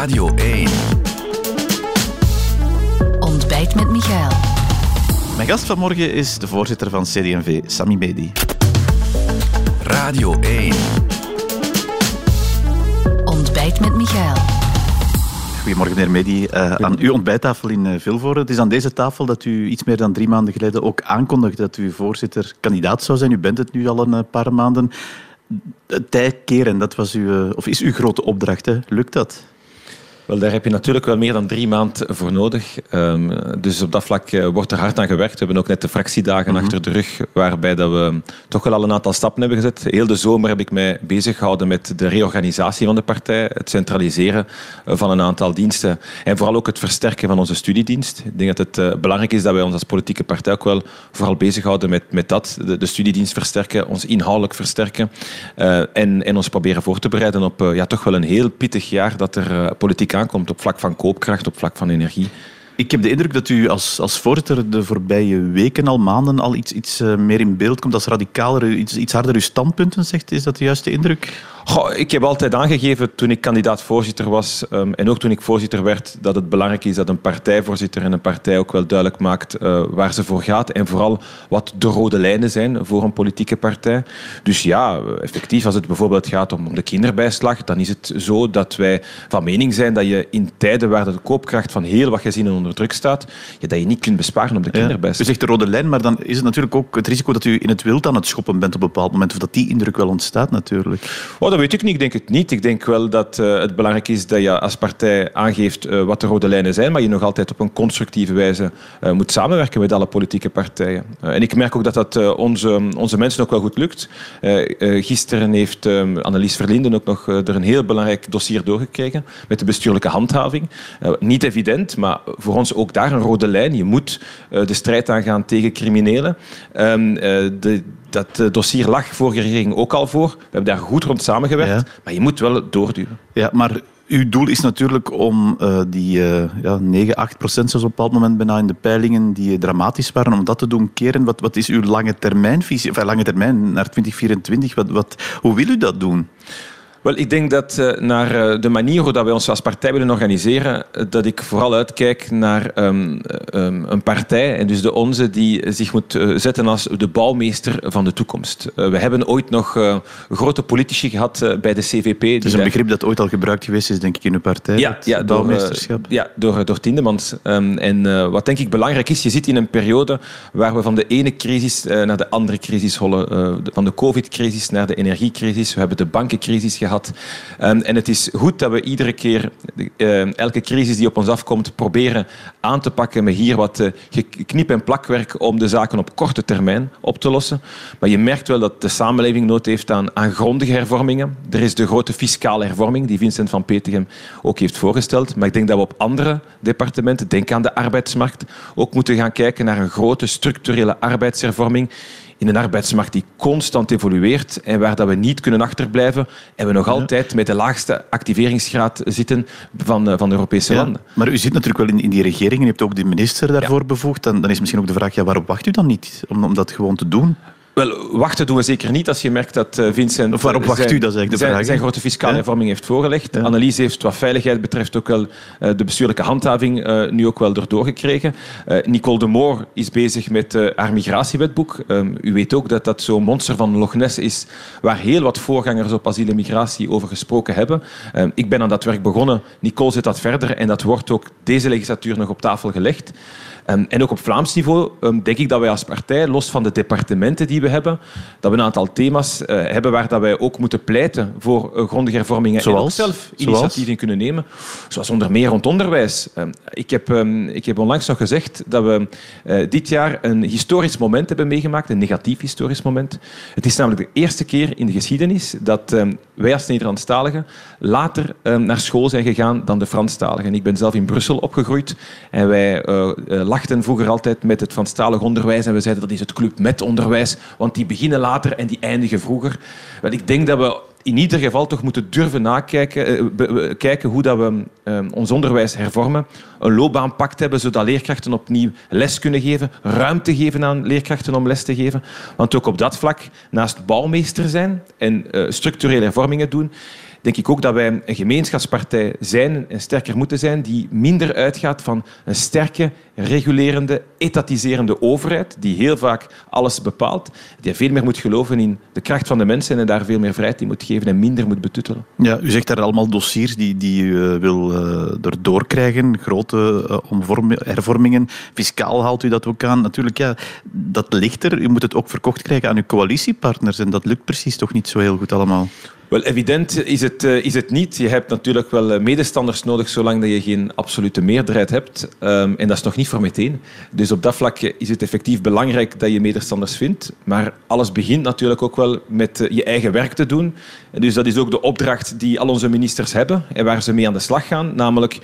Radio 1. Ontbijt met Michael. Mijn gast vanmorgen is de voorzitter van CD&V, Sami Bedi. Radio 1. Ontbijt met Michael. Goedemorgen, meneer Medi. Uh, aan uw ontbijttafel in uh, Vilvoorde. Het is aan deze tafel dat u iets meer dan drie maanden geleden ook aankondigde dat u voorzitter kandidaat zou zijn. U bent het nu al een uh, paar maanden. Tij keren, dat was uw, of is uw grote opdracht. Hè? Lukt dat? Wel, daar heb je natuurlijk wel meer dan drie maanden voor nodig. Um, dus op dat vlak uh, wordt er hard aan gewerkt. We hebben ook net de fractiedagen mm-hmm. achter de rug, waarbij dat we toch wel al een aantal stappen hebben gezet. Heel de zomer heb ik mij bezig gehouden met de reorganisatie van de partij, het centraliseren van een aantal diensten en vooral ook het versterken van onze studiedienst. Ik denk dat het uh, belangrijk is dat wij ons als politieke partij ook wel vooral bezighouden met, met dat. De, de studiedienst versterken, ons inhoudelijk versterken uh, en, en ons proberen voor te bereiden op ja, toch wel een heel pittig jaar dat er politiek aankomt op vlak van koopkracht, op vlak van energie. Ik heb de indruk dat u als, als voorzitter de voorbije weken al, maanden al iets, iets meer in beeld komt, als radicaler, iets, iets harder uw standpunten zegt. Is dat de juiste indruk? Goh, ik heb altijd aangegeven toen ik kandidaat-voorzitter was um, en ook toen ik voorzitter werd, dat het belangrijk is dat een partijvoorzitter en een partij ook wel duidelijk maakt uh, waar ze voor gaat en vooral wat de rode lijnen zijn voor een politieke partij. Dus ja, effectief, als het bijvoorbeeld gaat om de kinderbijslag, dan is het zo dat wij van mening zijn dat je in tijden waar de koopkracht van heel wat gezinnen onder druk staat, ja, dat je niet kunt besparen op de kinderbijslag. Ja, u zegt de rode lijn, maar dan is het natuurlijk ook het risico dat u in het wild aan het schoppen bent op een bepaald moment, of dat die indruk wel ontstaat natuurlijk. Oh, dat weet ik niet. Ik denk het niet. Ik denk wel dat uh, het belangrijk is dat je als partij aangeeft uh, wat de rode lijnen zijn, maar je nog altijd op een constructieve wijze uh, moet samenwerken met alle politieke partijen. en ik merk ook dat dat onze, onze mensen ook wel goed lukt. gisteren heeft Annelies Verlinden ook nog er een heel belangrijk dossier doorgekregen met de bestuurlijke handhaving. niet evident, maar voor ons ook daar een rode lijn. Je moet de strijd aangaan tegen criminelen. Ehm, de, dat eh, dossier lag vorige regering ook al voor. We hebben daar goed rond samengewerkt. Maar je moet wel doorduwen. Ja, maar uw doel is natuurlijk om uh, die uh, ja, 9, 8 procent, zoals op een bepaald moment bijna in de peilingen, die dramatisch waren, om dat te doen keren. Wat, wat is uw lange termijnvisie, enfin, lange termijn naar 2024? Wat, wat, hoe wil u dat doen? Wel, ik denk dat uh, naar uh, de manier hoe dat wij ons als partij willen organiseren, uh, dat ik vooral uitkijk naar um, um, een partij, en dus de onze, die zich moet zetten als de bouwmeester van de toekomst. we hebben ooit nog grote politici gehad bij de CVP. Het is een begrip dat ooit al gebruikt geweest is, denk ik, in uw partij. Ja, ja bouwmeesterschap. Door, ja, door, door Tindemans. Um, en wat denk ik belangrijk is, je zit in een periode waar we van de ene crisis naar de andere crisis hollen. van de covid-crisis naar de energiecrisis. We hebben de bankencrisis gehad Um, en het is goed dat we iedere keer, uh, elke crisis die op ons afkomt, proberen aan te pakken met hier wat uh, knip- en plakwerk om de zaken op korte termijn op te lossen. Maar je merkt wel dat de samenleving nood heeft aan, aan grondige hervormingen. Er is de grote fiscale hervorming die Vincent van Petegem ook heeft voorgesteld. Maar ik denk dat we op andere departementen, denk aan de arbeidsmarkt, ook moeten gaan kijken naar een grote structurele arbeidshervorming in een arbeidsmarkt die constant evolueert en waar dat we niet kunnen achterblijven en we nog altijd met de laagste activeringsgraad zitten van, eh, van de Europese landen. Maar u zit natuurlijk wel in, in die regering en u hebt ook de minister daarvoor bevoegd. Dan, dan is misschien ook de vraag, ja, waarom wacht u dan niet om, om dat gewoon te doen? Wel, wachten doen we zeker niet als je merkt dat eh, Vincent... Of waarop wacht u, dat is de zijn, vraag. Zijn grote fiscale hervorming heeft voorgelegd. Ja. Annelies heeft wat veiligheid betreft ook wel uh, de bestuurlijke handhaving nu ook wel erdoor gekregen. Nicole de Moor is bezig met haar migratiewetboek. Um, u weet ook dat dat zo'n monster van Loch Ness is waar heel wat voorgangers op asiel en migratie over gesproken hebben. Um, ik ben aan dat werk begonnen. Nicole zit dat verder en dat wordt ook deze legislatuur nog op tafel gelegd. Um, en ook op Vlaams niveau um, denk ik dat wij als partij, los van de departementen die we hebben, dat we een aantal thema's uh, hebben waar dat wij ook moeten pleiten voor uh, grondige hervormingen Zoals? en ook zelf initiatieven kunnen nemen. Zoals onder meer rond onderwijs. Um, ik, heb, ik heb onlangs nog gezegd dat we uh, dit jaar een historisch moment hebben meegemaakt, een negatief historisch moment. Het is namelijk de eerste keer in de geschiedenis dat wij als Nederlandstaligen later naar school zijn gegaan dan de Franstaligen. Ik ben zelf in Brussel opgegroeid en wij lachten vroeger altijd met het Franstalig onderwijs en we zeiden dat is het club met onderwijs, want die beginnen later en die eindigen vroeger. Wel, ik denk dat we in ieder geval toch moeten durven nakijken uh, kijken hoe dat we uh, ons onderwijs hervormen. Een loopbaanpact hebben, zodat leerkrachten opnieuw les kunnen geven. Ruimte geven aan leerkrachten om les te geven. Want ook op dat vlak, naast bouwmeester zijn en uh, structurele hervormingen doen, denk ik ook dat wij een gemeenschapspartij zijn en sterker moeten zijn die minder uitgaat van een sterke, regulerende, etatiserende overheid die heel vaak alles bepaalt, die veel meer moet geloven in de kracht van de mensen en daar veel meer vrijheid in moet geven en minder moet betuttelen. Ja, u zegt daar allemaal dossiers die, die u uh, wil uh, erdoor krijgen, grote uh, hervormingen. Fiscaal haalt u dat ook aan. Natuurlijk, ja, dat ligt er. U moet het ook verkocht krijgen aan uw coalitiepartners en dat lukt precies toch niet zo heel goed allemaal. Wel, evident is het, uh, is het niet. Je hebt natuurlijk wel eh, medestanders nodig zolang dat je geen absolute meerderheid hebt. Um, en dat is nog niet meteen. Dus op dat vlak is het effectief belangrijk dat je medestanders vindt. Maar alles begint natuurlijk ook wel met uh, je eigen werk te doen. En dus dat is ook de opdracht die al onze ministers hebben en waar ze mee aan de slag gaan. Namelijk,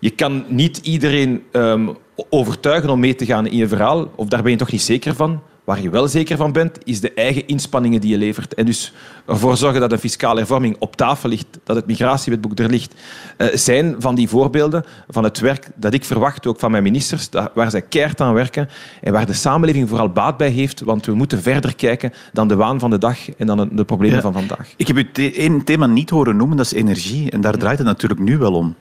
je kan niet iedereen um, overtuigen om mee te gaan in je verhaal. Of daar ben je toch niet zeker van. Waar je wel zeker van bent, is de eigen inspanningen die je levert. En dus ervoor zorgen dat een fiscale hervorming op tafel ligt, dat het migratiewetboek er ligt, uh, zijn van die voorbeelden van het werk dat ik verwacht ook van mijn ministers, waar zij keihard aan werken en waar de samenleving vooral baat bij heeft, want we moeten verder kijken dan de waan van de dag en dan de problemen ja. van vandaag. Ik heb u één thema niet horen noemen, dat is energie. En daar draait het natuurlijk nu wel om.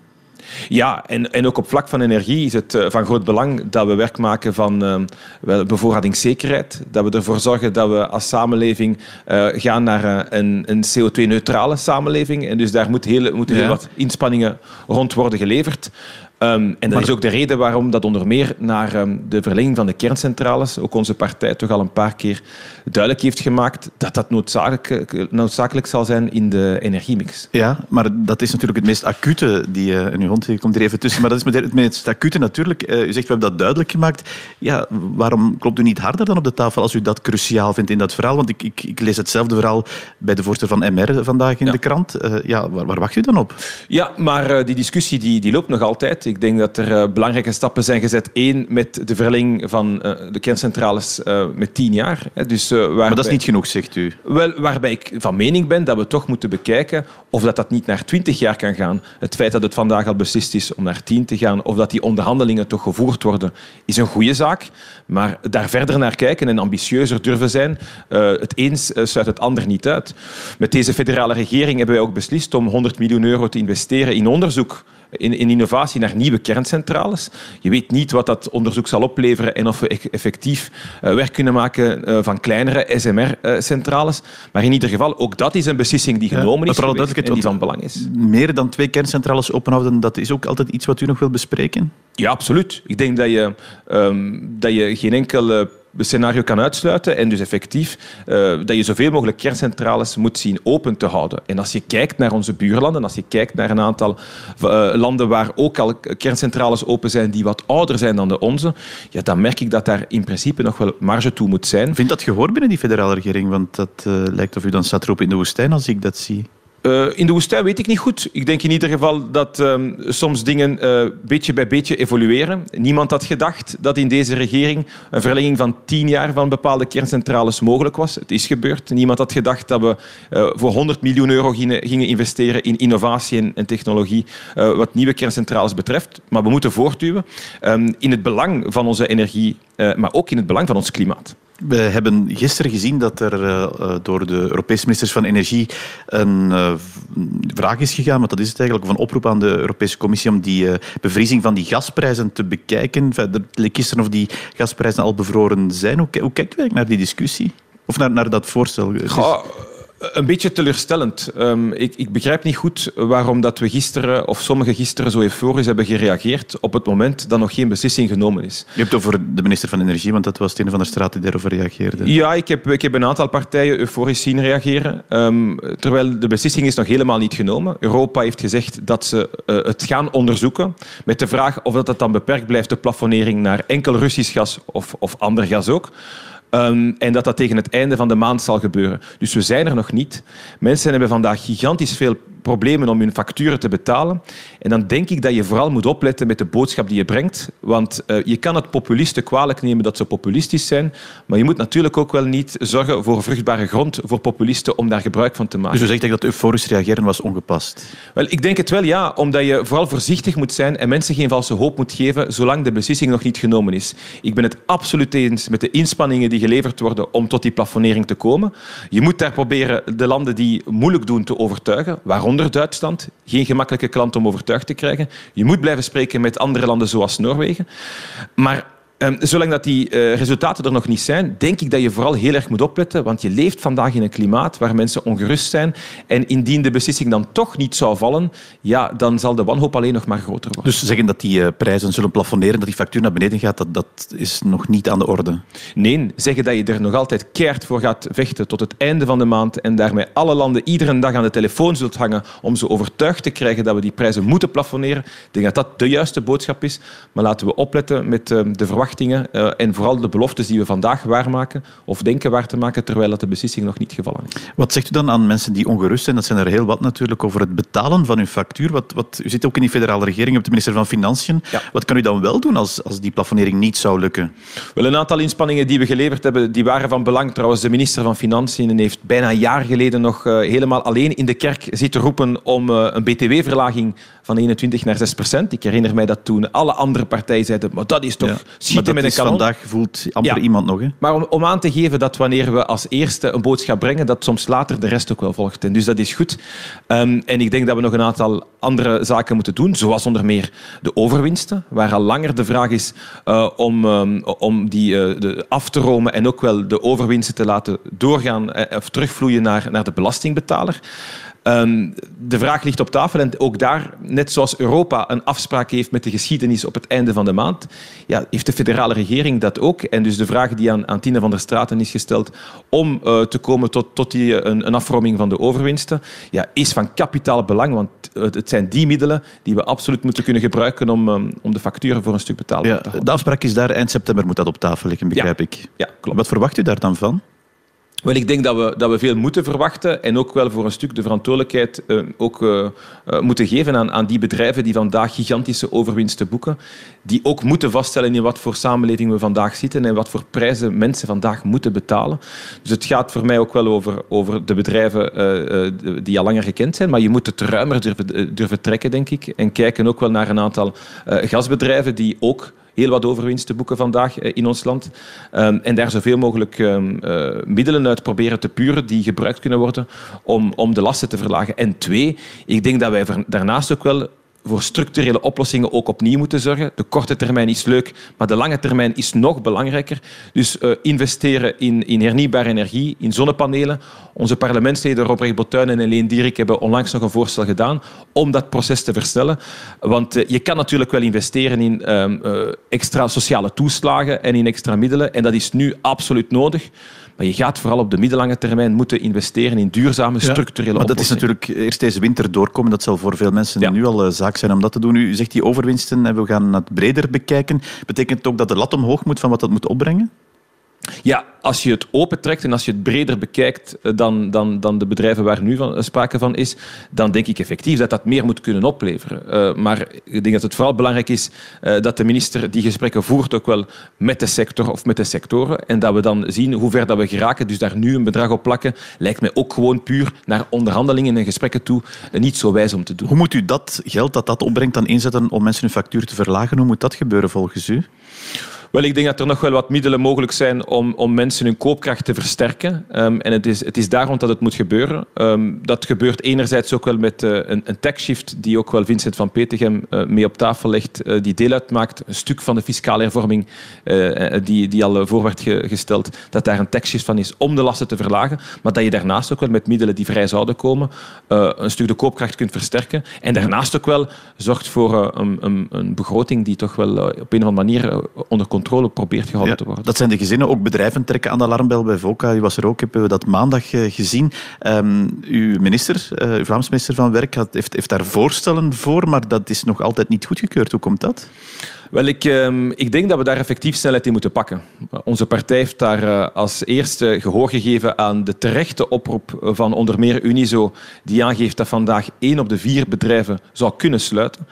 Ja, en, en ook op vlak van energie is het uh, van groot belang dat we werk maken van uh, bevoorradingszekerheid. Dat we ervoor zorgen dat we als samenleving uh, gaan naar een, een CO2-neutrale samenleving. En dus daar moet heel, moeten heel ja. wat inspanningen rond worden geleverd. Um, en dat is ook de reden waarom dat onder meer naar um, de verlenging van de kerncentrales ook onze partij toch al een paar keer duidelijk heeft gemaakt dat dat noodzakelijk, noodzakelijk zal zijn in de energiemix. Ja, maar dat is natuurlijk het meest acute. Die, uh, en uw hond komt er even tussen, maar dat is het meest acute natuurlijk. Uh, u zegt, we hebben dat duidelijk gemaakt. Ja, waarom klopt u niet harder dan op de tafel als u dat cruciaal vindt in dat verhaal? Want ik, ik, ik lees hetzelfde verhaal bij de voorzitter van MR vandaag in ja. de krant. Uh, ja, waar, waar, wacht u dan op? Ja, maar die discussie die, die loopt nog altijd. Ik denk dat er uh, belangrijke stappen zijn gezet. Eén, met de verlenging van uh, de kerncentrales uh, met tien jaar. Hè. Dus, maar dat is niet genoeg, zegt u? Wel, waarbij ik van mening ben dat we toch moeten bekijken of dat, dat niet naar twintig jaar kan gaan. Het feit dat het vandaag al beslist is om naar tien te gaan, of dat die onderhandelingen toch gevoerd worden, is een goede zaak. Maar daar verder naar kijken en ambitieuzer durven zijn, het eens sluit het ander niet uit. Met deze federale regering hebben wij ook beslist om 100 miljoen euro te investeren in onderzoek in, in, innovatie naar nieuwe kerncentrales. Je weet niet wat dat onderzoek zal opleveren en of we effectief uh, werk kunnen maken uh, van kleinere SMR-centrales. Maar in ieder geval, ook dat is een beslissing die genomen ja, is geweest en die van belang is. Meer dan twee kerncentrales openhouden, dat is ook altijd iets wat u nog wil bespreken? Ja, absoluut. Ik denk dat je, um, dat je geen enkel scenario kan uitsluiten en dus effectief uh, dat je zoveel mogelijk kerncentrales moet zien open te houden. En als je kijkt naar onze buurlanden, als je kijkt naar een aantal uh, landen waar ook al kerncentrales open zijn die wat ouder zijn dan de onze, ja, dan merk ik dat daar in principe nog wel marge toe moet zijn. Vindt dat gehoord binnen die federale regering? Want dat uh, lijkt of u dan staat erop in de woestijn als ik dat zie. Uh, in de woestijn weet ik niet goed. Ik denk in ieder geval dat um, soms dingen uh, beetje bij beetje evolueren. Niemand had gedacht dat in deze regering een verlenging van tien jaar van bepaalde kerncentrales mogelijk was. Het is gebeurd. Niemand had gedacht dat we uh, voor 100 miljoen euro gingen, gingen investeren in innovatie en, technologie wat nieuwe kerncentrales betreft. Maar we moeten voortduwen um, in het belang van onze energie, maar ook in het belang van ons klimaat. We hebben gisteren gezien dat er uh, door de Europese ministers van Energie een uh, vraag is gegaan, want dat is het eigenlijk, een oproep aan de Europese Commissie om die bevriezing van die gasprijzen te bekijken. Het leek gisteren of die gasprijzen al bevroren zijn. Hoe, hoe kijkt u eigenlijk naar die discussie? Of naar, naar dat voorstel? Een beetje teleurstellend. Um, ik, ik, begrijp niet goed waarom dat we gisteren, of sommigen gisteren, zo euforisch hebben gereageerd op het moment dat nog geen beslissing genomen is. Je hebt het over de minister van Energie, want dat was Stene van der Straat die daarover reageerde. Ja, ik heb, ik heb een aantal partijen euforisch zien reageren. Um, terwijl de beslissing is nog helemaal niet genomen. Europa heeft gezegd dat ze uh, het gaan onderzoeken. Met de vraag of dat, dat dan beperkt blijft, de plafonnering naar enkel Russisch gas of, of ander gas ook. Um, en dat dat tegen het einde van de maand zal gebeuren. Dus we zijn er nog niet. Mensen hebben vandaag gigantisch veel problemen om hun facturen te betalen. En dan denk ik dat je vooral moet opletten met de boodschap die je brengt. Want uh, je kan het populisten kwalijk nemen dat ze populistisch zijn, maar je moet natuurlijk ook wel niet zorgen voor vruchtbare grond voor populisten om daar gebruik van te maken. Dus u zegt dat euforisch reageren was ongepast? Wel, ik denk het wel, ja. Omdat je vooral voorzichtig moet zijn en mensen geen valse hoop moet geven zolang de beslissing nog niet genomen is. Ik ben het absoluut eens met de inspanningen die geleverd worden om tot die plafonnering te komen. Je moet daar proberen de landen die moeilijk doen te overtuigen, waaronder Duitsland. Geen gemakkelijke klant om overtuigd te krijgen. Je moet blijven spreken met andere landen zoals Noorwegen. Maar Um, zolang dat die uh, resultaten er nog niet zijn, denk ik dat je vooral heel erg moet opletten, want je leeft vandaag in een klimaat waar mensen ongerust zijn. En indien de beslissing dan toch niet zou vallen, ja, dan zal de wanhoop alleen nog maar groter worden. Dus zeggen dat die uh, prijzen zullen plafonneren, dat die factuur naar beneden gaat, dat, dat is nog niet aan de orde? Nee, zeggen dat je er nog altijd keihard voor gaat vechten tot het einde van de maand en daarmee alle landen iedere dag aan de telefoon zult hangen om ze overtuigd te krijgen dat we die prijzen moeten plafonneren. Ik denk dat dat de juiste boodschap is. Maar laten we opletten met uh, de verwachting uh, en vooral de beloftes die we vandaag waarmaken of denken waar te maken, terwijl dat de beslissing nog niet gevallen is. Wat zegt u dan aan mensen die ongerust zijn? Dat zijn er heel wat natuurlijk over het betalen van uw factuur. Wat, wat, u zit ook in die federale regering, u hebt de minister van Financiën. Ja. Wat kan u dan wel doen als, als die plafonnering niet zou lukken? Wel, een aantal inspanningen die we geleverd hebben, die waren van belang. Trouwens, de minister van Financiën heeft bijna een jaar geleden nog uh, helemaal alleen in de kerk zitten roepen om uh, een btw-verlaging van 21 naar 6 procent. Ik herinner mij dat toen alle andere partijen zeiden, maar dat is toch ja, schieten met een kanon. vandaag voelt amper ja. iemand nog. Hè? Maar om, om, aan te geven dat wanneer we als eerste een boodschap brengen, dat soms later de rest ook wel volgt. En dus dat is goed. Um, en ik denk dat we nog een aantal andere zaken moeten doen, zoals onder meer de overwinsten, waar al langer de vraag is uh, om, um, om die uh, de af te romen en ook wel de overwinsten te laten doorgaan uh, of terugvloeien naar, naar de belastingbetaler. Um, de vraag ligt op tafel en ook daar, net zoals Europa een afspraak heeft met de geschiedenis op het einde van de maand, ja, heeft de federale regering dat ook. En dus de vraag die aan, aan Tine van der Straten is gesteld om uh, te komen tot, tot die, een, een afroming van de overwinsten, ja, is van kapitaal belang, want het, zijn die middelen die we absoluut moeten kunnen gebruiken om, um, om de facturen voor een stuk betaalbaar ja, te houden. De afspraak is daar eind september moet dat op tafel liggen, begrijp ja. ik. Ja, klopt. Wat verwacht u daar dan van? Wel, ik denk dat we, dat we veel moeten verwachten en ook wel voor een stuk de verantwoordelijkheid uh, ook, uh, uh, moeten geven aan, aan die bedrijven die vandaag gigantische overwinsten boeken, die ook moeten vaststellen in wat voor samenleving we vandaag zitten en wat voor prijzen mensen vandaag moeten betalen. Dus het gaat voor mij ook wel over, over de bedrijven die al langer gekend zijn, maar je moet het ruimer durven, durven trekken, denk ik, en kijken ook wel naar een aantal gasbedrijven die ook heel wat overwinst te boeken vandaag in ons land. Um, en daar zoveel mogelijk um, uh, middelen uit proberen te puren die gebruikt kunnen worden om, om de lasten te verlagen. En twee, ik denk dat wij daarnaast ook wel voor structurele oplossingen ook opnieuw moeten zorgen. De korte termijn is leuk, maar de lange termijn is nog belangrijker. Dus uh, investeren in, in hernieuwbare energie, in zonnepanelen. Onze parlementsleden Robert Botuin en Helene Dierik hebben onlangs nog een voorstel gedaan om dat proces te versnellen. Want uh, je kan natuurlijk wel investeren in uh, extra sociale toeslagen en in extra middelen. En dat is nu absoluut nodig. Maar je gaat vooral op de middellange termijn moeten investeren in duurzame structurele ja, Maar dat is natuurlijk eerst deze winter doorkomen. Dat zal voor veel mensen ja. nu al uh, zaak zijn om dat te doen. U zegt die overwinsten en we gaan het breder bekijken. Betekent het ook dat de lat omhoog moet van wat dat moet opbrengen? Ja, als je het opentrekt en als je het breder bekijkt dan, dan, dan de bedrijven waar nu van, sprake van is, dan denk ik effectief dat dat meer moet kunnen opleveren. Uh, maar ik denk dat het vooral belangrijk is dat de minister die gesprekken voert ook wel met de sector of met de sectoren en dat we dan zien hoe ver dat we geraken. Dus daar nu een bedrag op plakken lijkt mij ook gewoon puur naar onderhandelingen en gesprekken toe niet zo wijs om te doen. Hoe moet u dat geld dat dat opbrengt dan inzetten om mensen hun factuur te verlagen? Hoe moet dat gebeuren volgens u? Wel, ik denk dat er nog wel wat middelen mogelijk zijn om, om mensen hun koopkracht te versterken. Um, en het is, het is daarom dat het moet gebeuren. Um, dat gebeurt enerzijds ook wel met uh, een, een taxshift die ook wel Vincent van Petegem uh, mee op tafel legt, uh, die deel uitmaakt, een stuk van de fiscale hervorming die, die al voor werd ge, gesteld, dat daar een taxshift van is om de lasten te verlagen, maar dat je daarnaast ook wel met middelen die vrij zouden komen, een stuk de koopkracht kunt versterken. En daarnaast ook wel zorgt voor een, een, een begroting die toch wel op een of andere manier onder controle controle probeert gehouden ja, te worden. Dat zijn de gezinnen. Ook bedrijven trekken aan de alarmbel bij VOCA. U was er ook, hebben we dat maandag uh, gezien. Um, uw minister, uh, uw Vlaams minister van Werk, had, heeft, heeft daar voorstellen voor, maar dat is nog altijd niet goedgekeurd. Hoe komt dat? Wel, ik, um, ik denk dat we daar effectief snelheid in moeten pakken. Onze partij heeft daar als eerste gehoor gegeven aan de terechte oproep van onder meer Unizo, die aangeeft dat vandaag één op de vier bedrijven zou kunnen sluiten.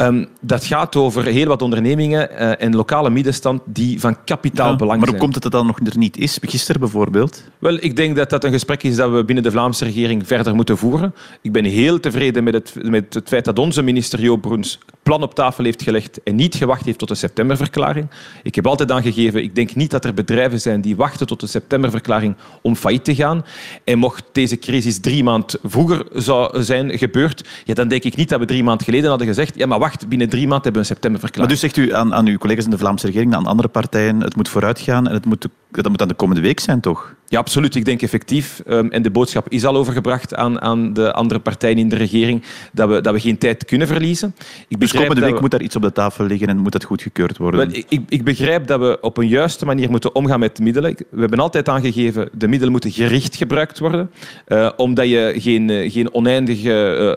Um, dat gaat over heel wat ondernemingen uh, en lokale middenstand die van kapitaal ja, belang maar zijn. hoe komt het dat dan nog er niet is? Gisteren bijvoorbeeld? Wel, ik denk dat dat een gesprek is dat we binnen de Vlaamse regering verder moeten voeren. Ik ben heel tevreden met het, met het feit dat onze minister Joop Broens plan op tafel heeft gelegd en niet gewacht heeft tot de septemberverklaring. Ik heb altijd aangegeven, ik denk niet dat er bedrijven zijn die wachten tot de septemberverklaring om failliet te gaan. En mocht deze crisis drie maanden vroeger zou zijn gebeurd, ja, dan denk ik niet dat we drie maanden geleden hadden gezegd ja, maar wacht, binnen drie maanden hebben we een septemberverklaring. Maar dus zegt u aan, aan uw collega's in de Vlaamse regering, aan andere partijen, het moet vooruit gaan en het moet, dat moet aan de komende week zijn, toch? Ja, absoluut. Ik denk effectief, um, en de boodschap is al overgebracht aan, aan de andere partijen in de regering, dat we, dat we geen tijd kunnen verliezen. Ik dus komende week moet daar iets op de tafel liggen en moet dat goedgekeurd worden? Wel, ik, ik, begrijp dat we op een juiste manier moeten omgaan met middelen. We hebben altijd aangegeven, de middelen moeten gericht gebruikt worden, uh, omdat je geen, uh, geen oneindige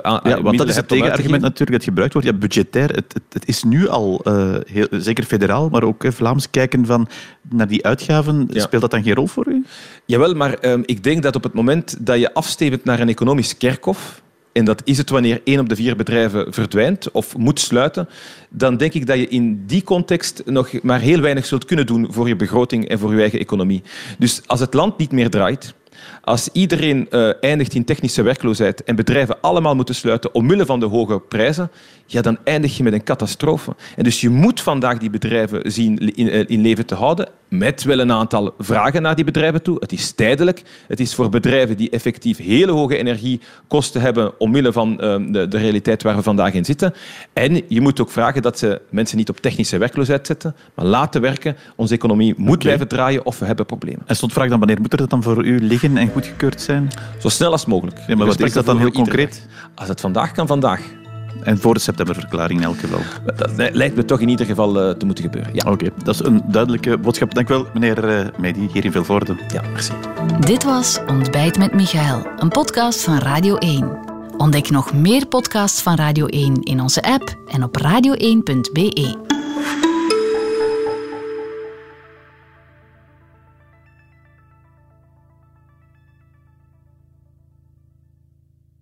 uh, Ja, want dat is het tegenargument natuurlijk dat gebruikt wordt. Ja, budgetair, het, het, het is nu al, heel, zeker federaal, maar ook Vlaams, kijken van, naar die uitgaven. Ja. Speelt dat dan geen rol voor u? Jawel, maar um, ik denk dat op het moment dat je afstevend naar een economisch kerkhof, en dat is het wanneer één op de vier bedrijven verdwijnt of moet sluiten, dan denk ik dat je in die context nog maar heel weinig zult kunnen doen voor je begroting en voor je eigen economie. Dus als het land niet meer draait, als iedereen uh, eindigt in technische werkloosheid en bedrijven allemaal moeten sluiten omwille van de hoge prijzen, ja, dan eindig je met een catastrofe. En dus je moet vandaag die bedrijven zien in, eh, in, leven te houden, met wel een aantal vragen naar die bedrijven toe. Het is tijdelijk. Het is voor bedrijven die effectief hele hoge energiekosten hebben omwille van uh, de, de, realiteit waar we vandaag in zitten. En je moet ook vragen dat ze mensen niet op technische werkloosheid zetten, maar laten werken. Onze economie moet okay. blijven draaien of we hebben problemen. En stond vraag dan, wanneer moet er dat dan voor u liggen en goedgekeurd zijn? Zo snel als mogelijk. Ja, maar wat is dat dan heel concreet? Als het vandaag kan, vandaag. En voor de septemberverklaring in elk geval. Dat lijkt me toch in ieder geval uh, te moeten gebeuren. Ja. Oké, okay, dat is een duidelijke boodschap. Dank u wel, meneer uh, Medi, hier in Vilvoorde. Ja, merci. Dit was Ontbijt met Michael, een podcast van Radio 1. Ontdek nog meer podcasts van Radio 1 in onze app en op radio1.be.